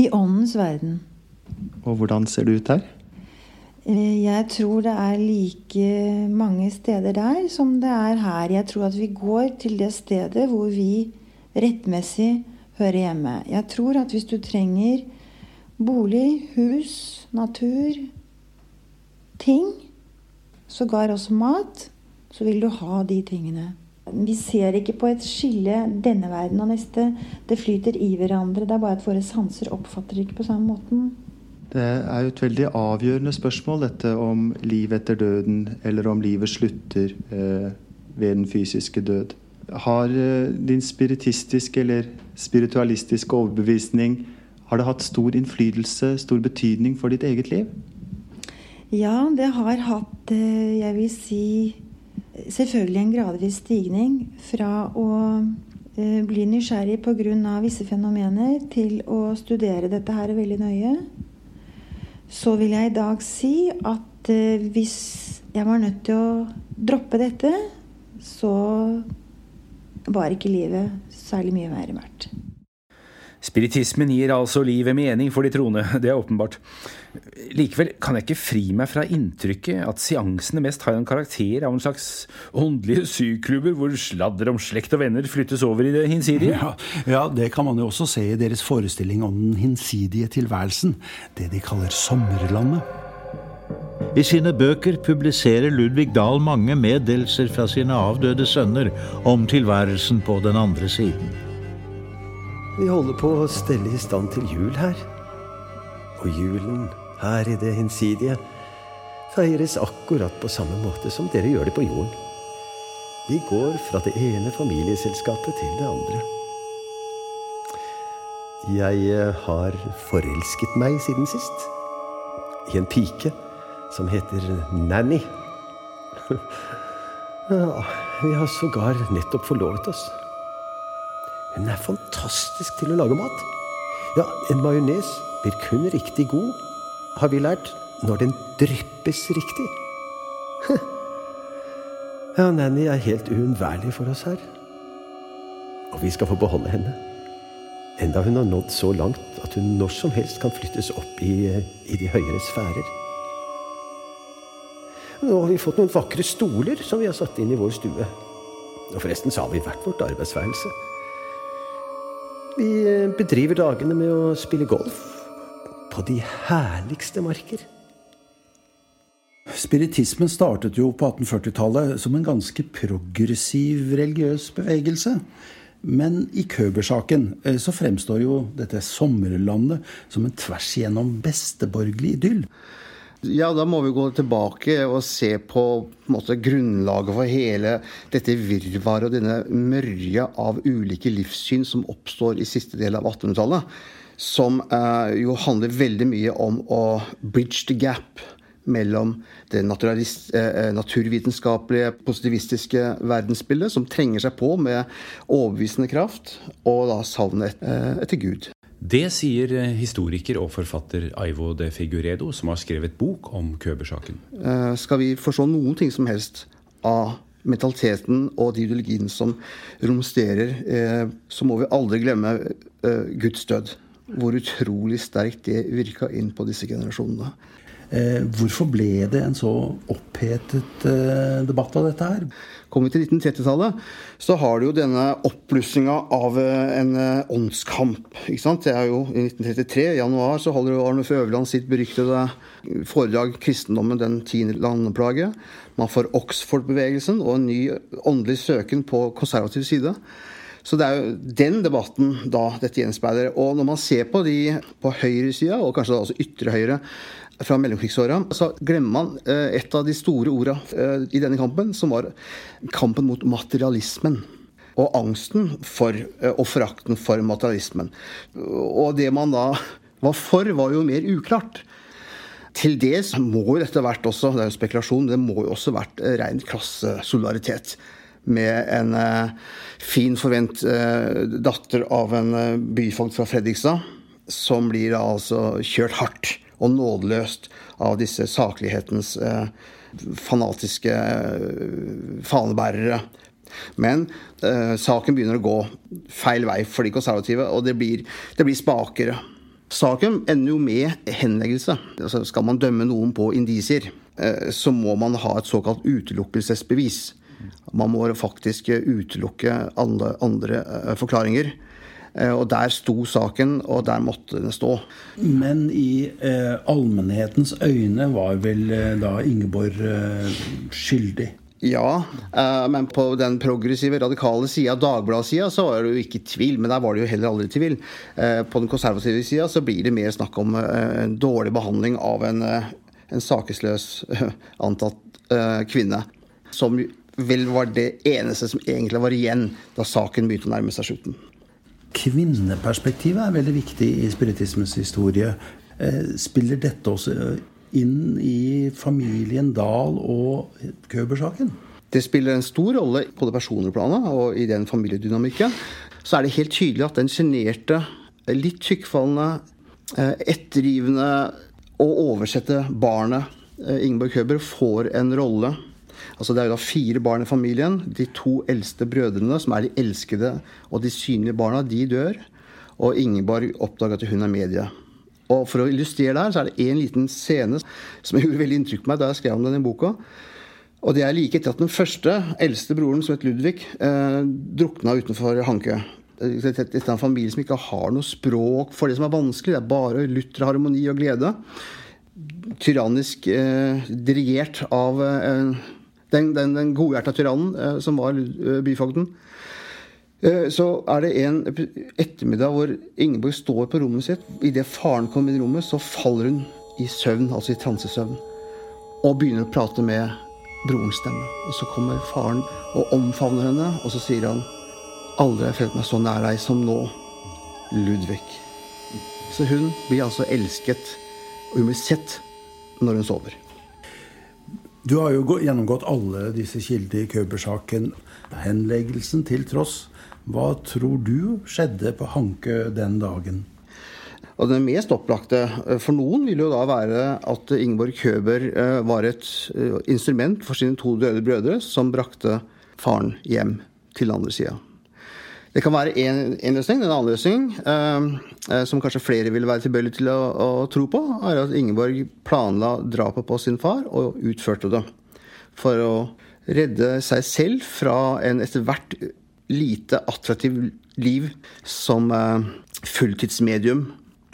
I åndens verden. Og hvordan ser det ut her? Eh, jeg tror det er like mange steder der som det er her. Jeg tror at vi går til det stedet hvor vi rettmessig hører hjemme. Jeg tror at hvis du trenger bolig, hus, natur, ting, sågar også mat, så vil du ha de tingene. Vi ser ikke på et skille denne verden og neste. Det flyter i hverandre. Det er bare at våre sanser oppfatter det ikke på samme måten. Det er jo et veldig avgjørende spørsmål, dette om liv etter døden, eller om livet slutter eh, ved den fysiske død. Har eh, din spiritistiske eller spiritualistiske overbevisning har det hatt stor innflytelse, stor betydning for ditt eget liv? Ja, det har hatt, eh, jeg vil si, selvfølgelig en gradvis stigning fra å eh, bli nysgjerrig pga. visse fenomener til å studere dette her veldig nøye så vil jeg i dag si at eh, hvis jeg var nødt til å droppe dette, så var ikke livet særlig mye mer verdt. Spiritismen gir altså livet mening for de troende, det er åpenbart. Likevel kan jeg ikke fri meg fra inntrykket at seansene mest har en karakter av en slags åndelige syklubber hvor sladder om slekt og venner flyttes over i det hinsidige? Ja, ja, det kan man jo også se i deres forestilling om den hinsidige tilværelsen. Det de kaller Sommerlandet. I sine bøker publiserer Ludvig Dahl mange meddelelser fra sine avdøde sønner om tilværelsen på den andre siden. Vi holder på å stelle i stand til jul her. Og julen her i det hinsidige feires akkurat på samme måte som dere gjør det på jorden. Vi går fra det ene familieselskapet til det andre. Jeg eh, har forelsket meg siden sist. I en pike som heter Nanny. Ja, vi har sågar nettopp forlovet oss. Hun er fantastisk til å lage mat. Ja, en majones blir kun riktig god, har vi lært, når den dryppes riktig. Ja, Nanny er helt uunnværlig for oss her. Og vi skal få beholde henne. Enda hun har nådd så langt at hun når som helst kan flyttes opp i, i de høyere sfærer. Nå har vi fått noen vakre stoler som vi har satt inn i vår stue. Og forresten så har vi hvert vårt arbeidsværelse. Vi eh, bedriver dagene med å spille golf på de herligste marker. Spiritismen startet jo på 1840-tallet som en ganske progressiv religiøs bevegelse. Men i Køber-saken eh, så fremstår jo dette sommerlandet som en tvers igjennom besteborgerlig idyll. Ja, da må vi gå tilbake og se på, på måte, grunnlaget for hele dette virvaret og denne mørja av ulike livssyn som oppstår i siste del av 1800-tallet. Som eh, jo handler veldig mye om å bridge the gap mellom det eh, naturvitenskapelige, positivistiske verdensbildet, som trenger seg på med overbevisende kraft, og da savnet eh, etter Gud. Det sier eh, historiker og forfatter Aivo de Figuredo, som har skrevet bok om Køber-saken. Skal vi forstå noen ting som helst av mentaliteten og de ideologiene som romsterer, så må vi aldri glemme Guds død. Hvor utrolig sterkt det virka inn på disse generasjonene. Eh, hvorfor ble det en så opphetet eh, debatt av dette her? Kommer til 1930-tallet, så har du jo denne oppblussinga av eh, en åndskamp. ikke sant? Det er jo I 1933, i januar, så holder Arne Føverland sitt beryktede foredrag 'Kristendommen den tiende landeplage'. Man får Oxford-bevegelsen og en ny åndelig søken på konservativ side. Så det er jo den debatten da dette gjenspeiler. Og når man ser på de på høyresida, og kanskje da også ytre høyre, fra mellomkrigsåra, så glemmer man eh, et av de store orda eh, i denne kampen, som var kampen mot materialismen. Og angsten for, eh, og forakten for materialismen. Og det man da var for, var jo mer uklart. Til det må jo dette vært også, det er jo spekulasjon, det må jo også vært ren klassesolidaritet. Med en eh, fin, forvent eh, datter av en eh, byfogd fra Fredrikstad, som blir da altså kjørt hardt og nådeløst av disse saklighetens eh, fanatiske eh, fanebærere. Men eh, saken begynner å gå feil vei for de konservative, og det blir, det blir spakere. Saken ender jo med henleggelse. Altså, skal man dømme noen på indisier, eh, så må man ha et såkalt utelukkelsesbevis. Man må faktisk utelukke alle andre forklaringer. Eh, og der sto saken, og der måtte den stå. Men i eh, allmennhetens øyne var vel eh, da Ingeborg eh, skyldig? Ja, eh, men på den progressive, radikale sida, Dagbladet-sida, så var det jo ikke tvil. Men der var det jo heller aldri tvil. Eh, på den konservative sida så blir det mer snakk om en dårlig behandling av en, en sakesløs antatt kvinne. Som vel var det eneste som egentlig var igjen da saken begynte å nærme seg slutten. Kvinneperspektivet er veldig viktig i spiritismens historie. Eh, spiller dette også inn i familien Dahl og Køber-saken? Det spiller en stor rolle på det personlige planet og i den familiedynamikken. Så er det helt tydelig at den sjenerte, litt tykkfallende, eh, ettergivende og oversette barnet eh, Ingeborg Køber får en rolle Altså Det er jo da fire barn i familien. De to eldste brødrene, som er de elskede og de synlige barna, de dør. Og Ingeborg oppdager at hun er medie. Og For å illustrere det her, så er det en liten scene som gjorde veldig inntrykk på meg da jeg skrev om den i boka. Og det er like etter at den første, eldste broren, som het Ludvig, eh, drukna utenfor Hanke. Dette er en familie som ikke har noe språk for det som er vanskelig. Det er bare lutter harmoni og glede. Tyrannisk eh, dirigert av eh, den, den, den godhjerta tyrannen eh, som var eh, byfogden. Eh, så er det en ettermiddag hvor Ingeborg står på rommet sitt. Idet faren kommer inn i rommet, så faller hun i søvn, altså i transesøvn. Og begynner å prate med brorens stemme. Og så kommer faren og omfavner henne, og så sier han Aldri har jeg følt meg så nær deg som nå, Ludvig. Så hun blir altså elsket, og hun blir sett når hun sover. Du har jo gjennomgått alle disse kildene i Køber-saken. Henleggelsen til tross. Hva tror du skjedde på Hanke den dagen? Og det mest opplagte for noen vil jo da være at Ingeborg Køber var et instrument for sine to døde brødre, som brakte faren hjem til den andre sida. Det kan være én løsning. En annen løsning, eh, som kanskje flere ville være tilbøyelige til å, å, tro på, er at Ingeborg planla drapet på sin far og utførte det. For å redde seg selv fra en etter hvert lite attraktiv liv som eh, fulltidsmedium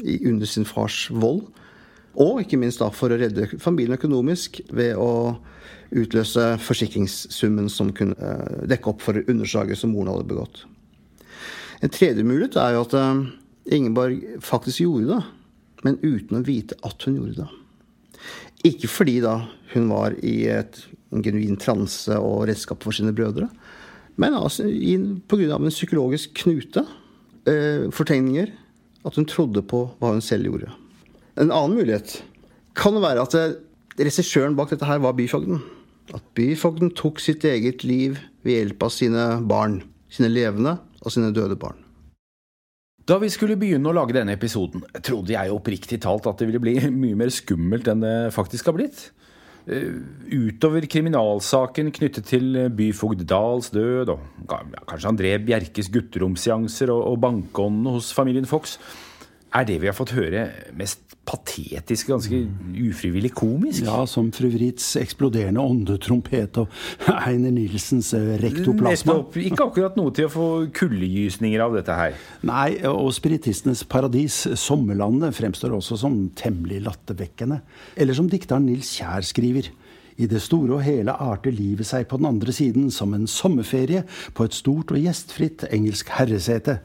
under sin fars vold. Og ikke minst da for å redde familien økonomisk ved å utløse forsikringssummen som kunne eh, dekke opp for underslaget som moren hadde begått. En tredje mulighet er jo at eh, Ingeborg faktisk gjorde det, men uten å vite at hun gjorde det. Ikke fordi da hun var i et, en genuin transe og redskap for sine brødre, men altså pga. en psykologisk knute, eh, fortegninger, at hun trodde på hva hun selv gjorde. En annen mulighet kan være at eh, regissøren bak dette her var byfogden. At byfogden tok sitt eget liv ved hjelp av sine barn, sine levende og sine døde barn. Da vi skulle begynne å lage denne episoden, trodde jeg oppriktig talt at det ville bli mye mer skummelt enn det faktisk har blitt. Eh, utover kriminalsaken knyttet til byfogd Dahls død, og kanskje André Bjerkes gutteromseanser og bankåndene hos familien Fox, er det vi har fått høre, mest patetisk, ganske ufrivillig komisk. Ja, som fru Writz' eksploderende åndetrompet og Einer Nilsens eh, rektoplasma. Nettopp. Ikke akkurat noe til å få kuldegysninger av dette her. Nei, og spiritistenes paradis, sommerlandet, fremstår også som temmelig lattervekkende. Eller som dikteren Nils Kjær skriver. I det store og hele arter livet seg på den andre siden som en sommerferie på et stort og gjestfritt engelsk herresete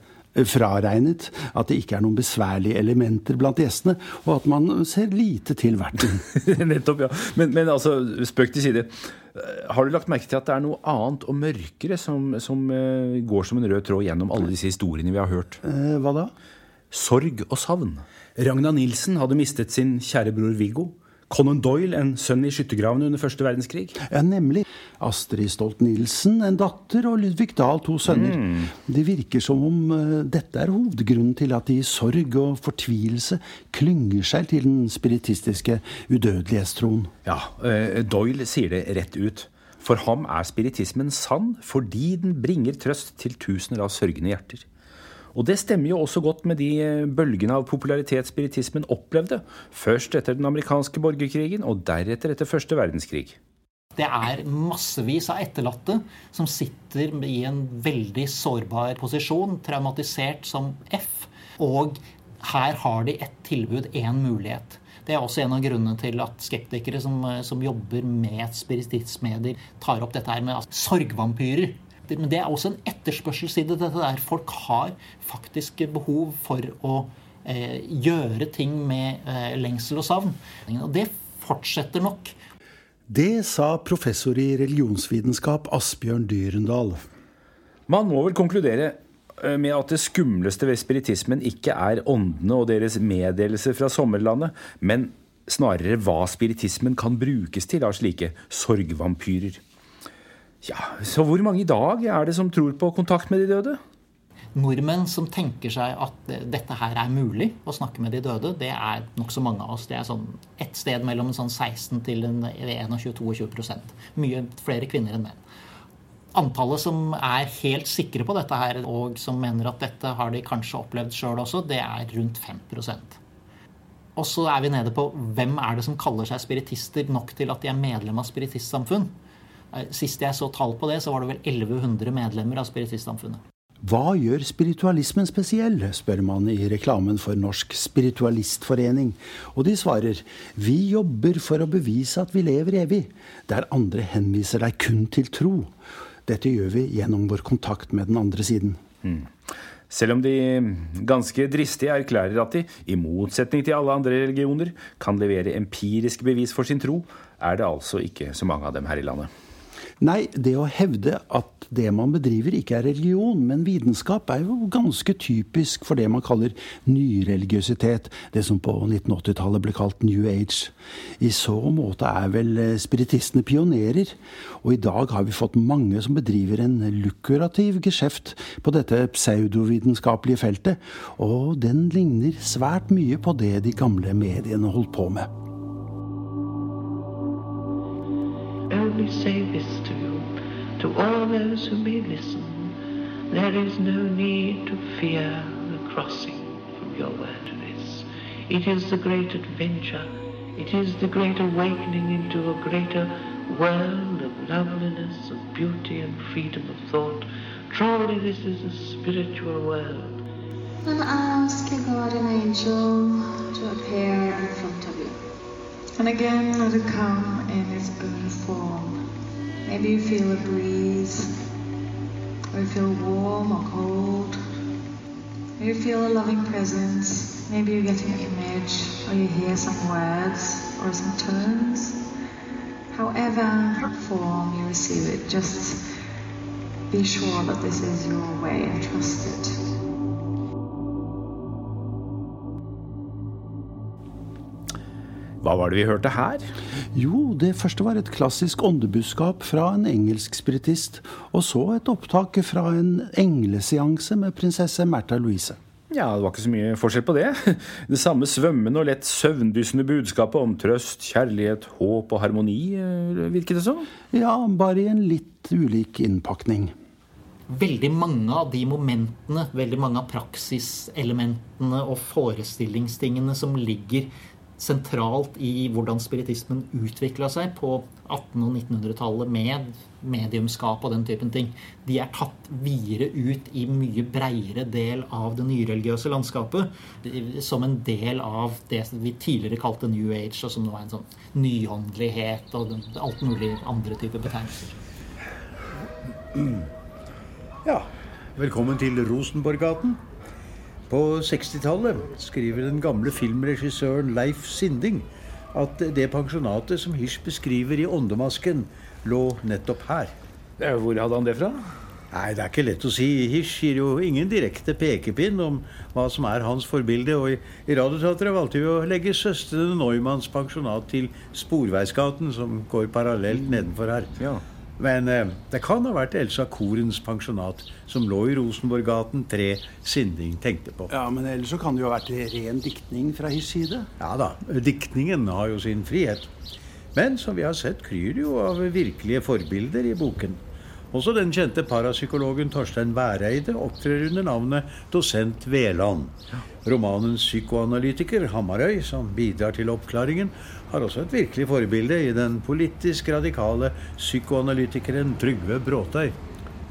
fraregnet at det ikke er noen besværlige elementer blant gjestene, og at man ser lite til verten. Nettopp, ja. Men, men, altså, spøk til side. Har du lagt merke til at det er noe annet og mørkere som, som uh, går som en rød tråd gjennom alle disse historiene vi har hørt? Eh, hva da? Sorg og savn. Ragna Nilsen hadde mistet sin kjære bror Viggo. Conan Doyle, en sønn i skyttergravene under første verdenskrig? Ja, nemlig. Astrid Stolt-Nielsen, en datter, og Ludvig Dahl, to sønner. Mm. Det virker som om uh, dette er hovedgrunnen til at de i sorg og fortvilelse klynger seg til den spiritistiske udødelighetstroen. Ja, uh, Doyle sier det rett ut. For ham er spiritismen sann fordi den bringer trøst til tusener av sørgende hjerter. Og det stemmer jo også godt med de eh, bølgene av popularitet spiritismen opplevde. Først etter den amerikanske borgerkrigen, og deretter etter første verdenskrig. Det er massevis av etterlatte som sitter i en veldig sårbar posisjon, traumatisert som F. Og her har de et tilbud, én mulighet. Det er også en av grunnene til at skeptikere som, eh, som jobber med spiritismedier, tar opp dette her med altså, sorgvampyrer. Men det er også en etterspørselsside. Dette der folk har faktisk behov for å eh, gjøre ting med eh, lengsel og savn. Og det fortsetter nok. Det sa professor i religionsvitenskap Asbjørn Dyrendal. Man må vel konkludere eh, med at det skumleste ved spiritismen ikke er åndene og deres meddelelser fra sommerlandet, men snarere hva spiritismen kan brukes til av slike sorgvampyrer. Ja, Så hvor mange i dag er det som tror på kontakt med de døde? Nordmenn som tenker seg at dette her er mulig, å snakke med de døde, det er nokså mange av oss. Det er sånn et sted mellom sånn 16 til 21-22 Mye flere kvinner enn menn. Antallet som er helt sikre på dette her, og som mener at dette har de kanskje opplevd sjøl også, det er rundt 5 Og så er vi nede på hvem er det som kaller seg spiritister nok til at de er medlem av spiritistsamfunn. Eh, sist jeg så tall på det, så var det vel 1100 medlemmer av Spiritistsamfunnet. Hva gjør spiritualismen spesiell, spør man i reklamen for Norsk Spiritualistforening. Og de svarer vi jobber for å bevise at vi lever evig, der andre henviser deg kun til tro. Dette gjør vi gjennom vår kontakt med den andre siden. Mm. Selv om de ganske dristige erklærer at de, i motsetning til alle andre religioner, kan levere empiriske bevis for sin tro, er det altså ikke så mange av dem her i landet. Nei, det å hevde at det man bedriver ikke er religion, men vitenskap, er jo ganske typisk for det man kaller nyreligiøsitet, det som på 1980-tallet ble kalt New Age. I så måte er vel eh, spiritistene pionerer, og i dag har vi fått mange som bedriver en lukrativ geskjeft på dette pseudovitenskapelige feltet, og den ligner svært mye på det de gamle mediene holdt på med. Only say this to you, to all those who may listen. There is no need to fear the crossing from your wilderness. It is the great adventure. It is the great awakening into a greater world of loveliness, of beauty and freedom of thought. Truly this is a spiritual world. And ask your guardian angel to appear in front of you. And again, let it come in its own form. Maybe you feel a breeze, or you feel warm or cold. Maybe you feel a loving presence. Maybe you get an image, or you hear some words or some tones. However form you receive it, just be sure that this is your way and trust it. Hva var det vi hørte her? Jo, det første var et klassisk åndebudskap fra en engelsk spiritist. Og så et opptak fra en engleseanse med prinsesse Märtha Louise. Ja, det var ikke så mye forskjell på det. Det samme svømmende og lett søvndyssende budskapet om trøst, kjærlighet, håp og harmoni, eh, virket det som? Ja, bare i en litt ulik innpakning. Veldig mange av de momentene, veldig mange av praksiselementene og forestillingstingene som ligger sentralt i hvordan spiritismen utvikla seg på 1800- og 1900-tallet med mediumskap og den typen ting. De er tatt videre ut i mye breiere del av det nyreligiøse landskapet. Som en del av det vi tidligere kalte New Age, og som nå er en sånn nyåndelighet og alt mulig andre typer betegnelser. Ja, velkommen til Rosenborggaten. På 60-tallet skriver den gamle filmregissøren Leif Sinding at det pensjonatet som Hirsch beskriver i Åndemasken, lå nettopp her. Hvor hadde han det fra? Nei, Det er ikke lett å si. Hirsch gir jo ingen direkte pekepinn om hva som er hans forbilde. Og i, i Radioteatret valgte vi å legge søstrene Neumanns pensjonat til Sporveisgaten, som går parallelt nedenfor her. Ja. Men eh, det kan ha vært Elsa Korens pensjonat, som lå i Rosenborggaten 3, Sinding tenkte på. Ja, Men ellers så kan det jo ha vært ren diktning fra Hirschs side. Ja da, diktningen har jo sin frihet. Men som vi har sett, kryr det jo av virkelige forbilder i boken. Også den kjente parapsykologen Torstein Væreide opptrer under navnet dosent Veland. Romanens psykoanalytiker Hamarøy, som bidrar til oppklaringen, har også et virkelig forbilde i den politisk radikale psykoanalytikeren Trygve Bråtøy.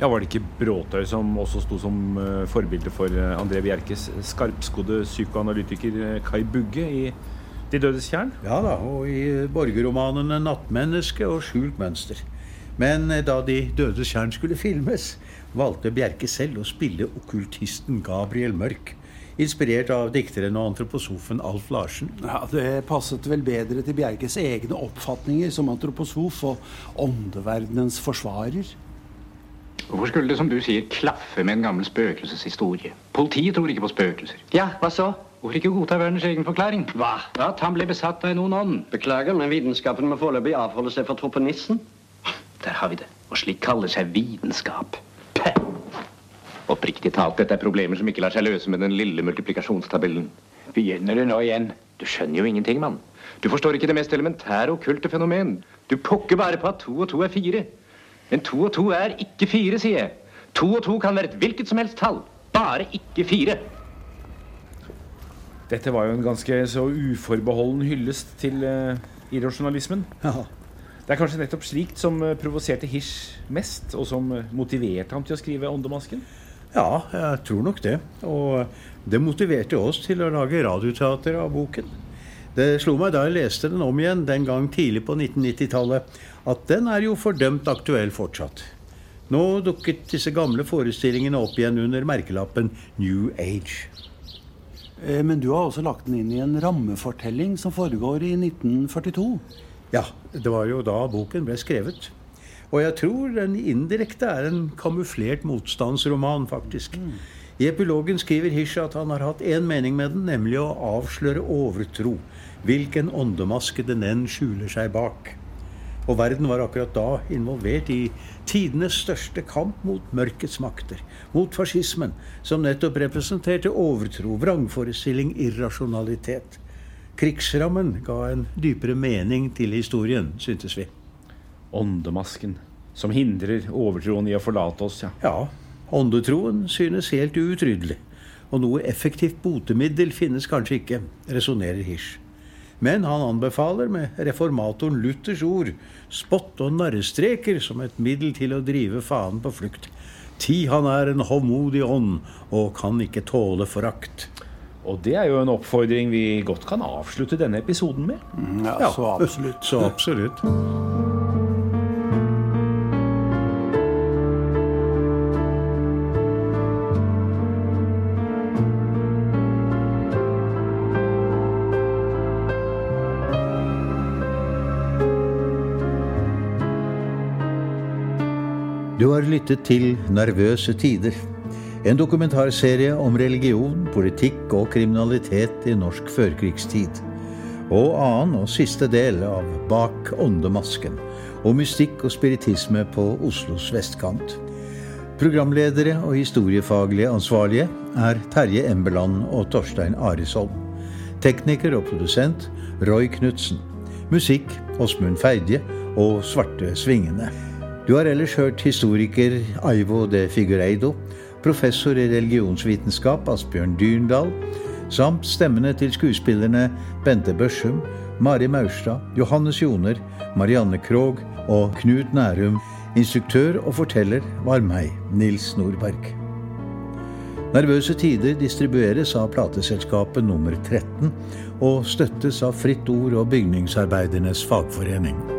Ja, Var det ikke Bråtøy som også sto som uh, forbilde for uh, André Bjerkes skarpskodde psykoanalytiker uh, Kai Bugge i De dødes tjern? Ja da, og i borgerromanene 'Nattmenneske' og 'Skjult mønster'. Men da De dødes kjern skulle filmes, valgte Bjerke selv å spille okkultisten Gabriel Mørk. Inspirert av dikteren og antroposofen Alf Larsen. Ja, Det passet vel bedre til Bjerkes egne oppfatninger som antroposof og åndeverdenens forsvarer. Hvorfor skulle det, som du sier, klaffe med en gammel spøkelseshistorie? Politiet tror ikke på spøkelser. Ja, hva så? Hvorfor ikke godta verdens egen forklaring? Hva? At han ble besatt av en ond ånd. Beklager, men vitenskapen må foreløpig avholde seg fra troppenissen. Der har vi det. Og slik kaller seg vitenskap. Oppriktig talt, dette er problemer som ikke lar seg løse med den lille multiplikasjonstabellen. Begynner du nå igjen? Du skjønner jo ingenting, mann. Du forstår ikke det mest elementære okkulte fenomen. Du pokker bare på at to og to er fire. Men to og to er ikke fire, sier jeg. To og to kan være et hvilket som helst tall. Bare ikke fire. Dette var jo en ganske så uforbeholden hyllest til uh, irrasjonalismen. Ja. Det er kanskje nettopp slikt som uh, provoserte Hirsch mest, og som uh, motiverte ham til å skrive 'Åndemasken'? Ja, jeg tror nok det. Og det motiverte oss til å lage radioteater av boken. Det slo meg da jeg leste den om igjen den gang tidlig på 1990-tallet, at den er jo fordømt aktuell fortsatt. Nå dukket disse gamle forestillingene opp igjen under merkelappen New Age. Eh, Men du har også lagt den inn i en rammefortelling som foregår i 1942. Ja, det var jo da boken ble skrevet. Og jeg tror den indirekte er en kamuflert motstandsroman, faktisk. I epilogen skriver Hish at han har hatt én mening med den, nemlig å avsløre overtro. Hvilken åndemaske den enn skjuler seg bak. Og verden var akkurat da involvert i tidenes største kamp mot mørkets makter. Mot fascismen, som nettopp representerte overtro, vrangforestilling, irrasjonalitet. Krigsrammen ga en dypere mening til historien, syntes vi. Åndemasken, som hindrer overtroen i å forlate oss, ja. Ja, åndetroen synes helt uutryddelig. Og noe effektivt botemiddel finnes kanskje ikke, resonnerer Hirsch. Men han anbefaler med reformatoren Luthers ord spott og narrestreker som et middel til å drive faen på flukt. Ti han er en hovmodig ånd og kan ikke tåle forakt. Og det er jo en oppfordring vi godt kan avslutte denne episoden med. Ja, så absolutt. Så absolutt. Du har lyttet til Nervøse tider. En dokumentarserie om religion, politikk og kriminalitet i norsk førkrigstid. Og annen og siste del av Bak åndemasken. Og mystikk og spiritisme på Oslos vestkant. Programledere og historiefaglige ansvarlige er Terje Embeland og Torstein Arisholm. Tekniker og produsent Roy Knutsen. Musikk Åsmund Feidje og Svarte Svingene. Du har ellers hørt historiker Aivo de Figureido, professor i religionsvitenskap Asbjørn Dyrendal, samt stemmene til skuespillerne Bente Børsum, Mari Maurstad, Johannes Joner, Marianne Krogh og Knut Nærum. Instruktør og forteller var meg, Nils Nordberg. Nervøse tider distribueres av plateselskapet nummer 13 og støttes av Fritt Ord og Bygningsarbeidernes Fagforening.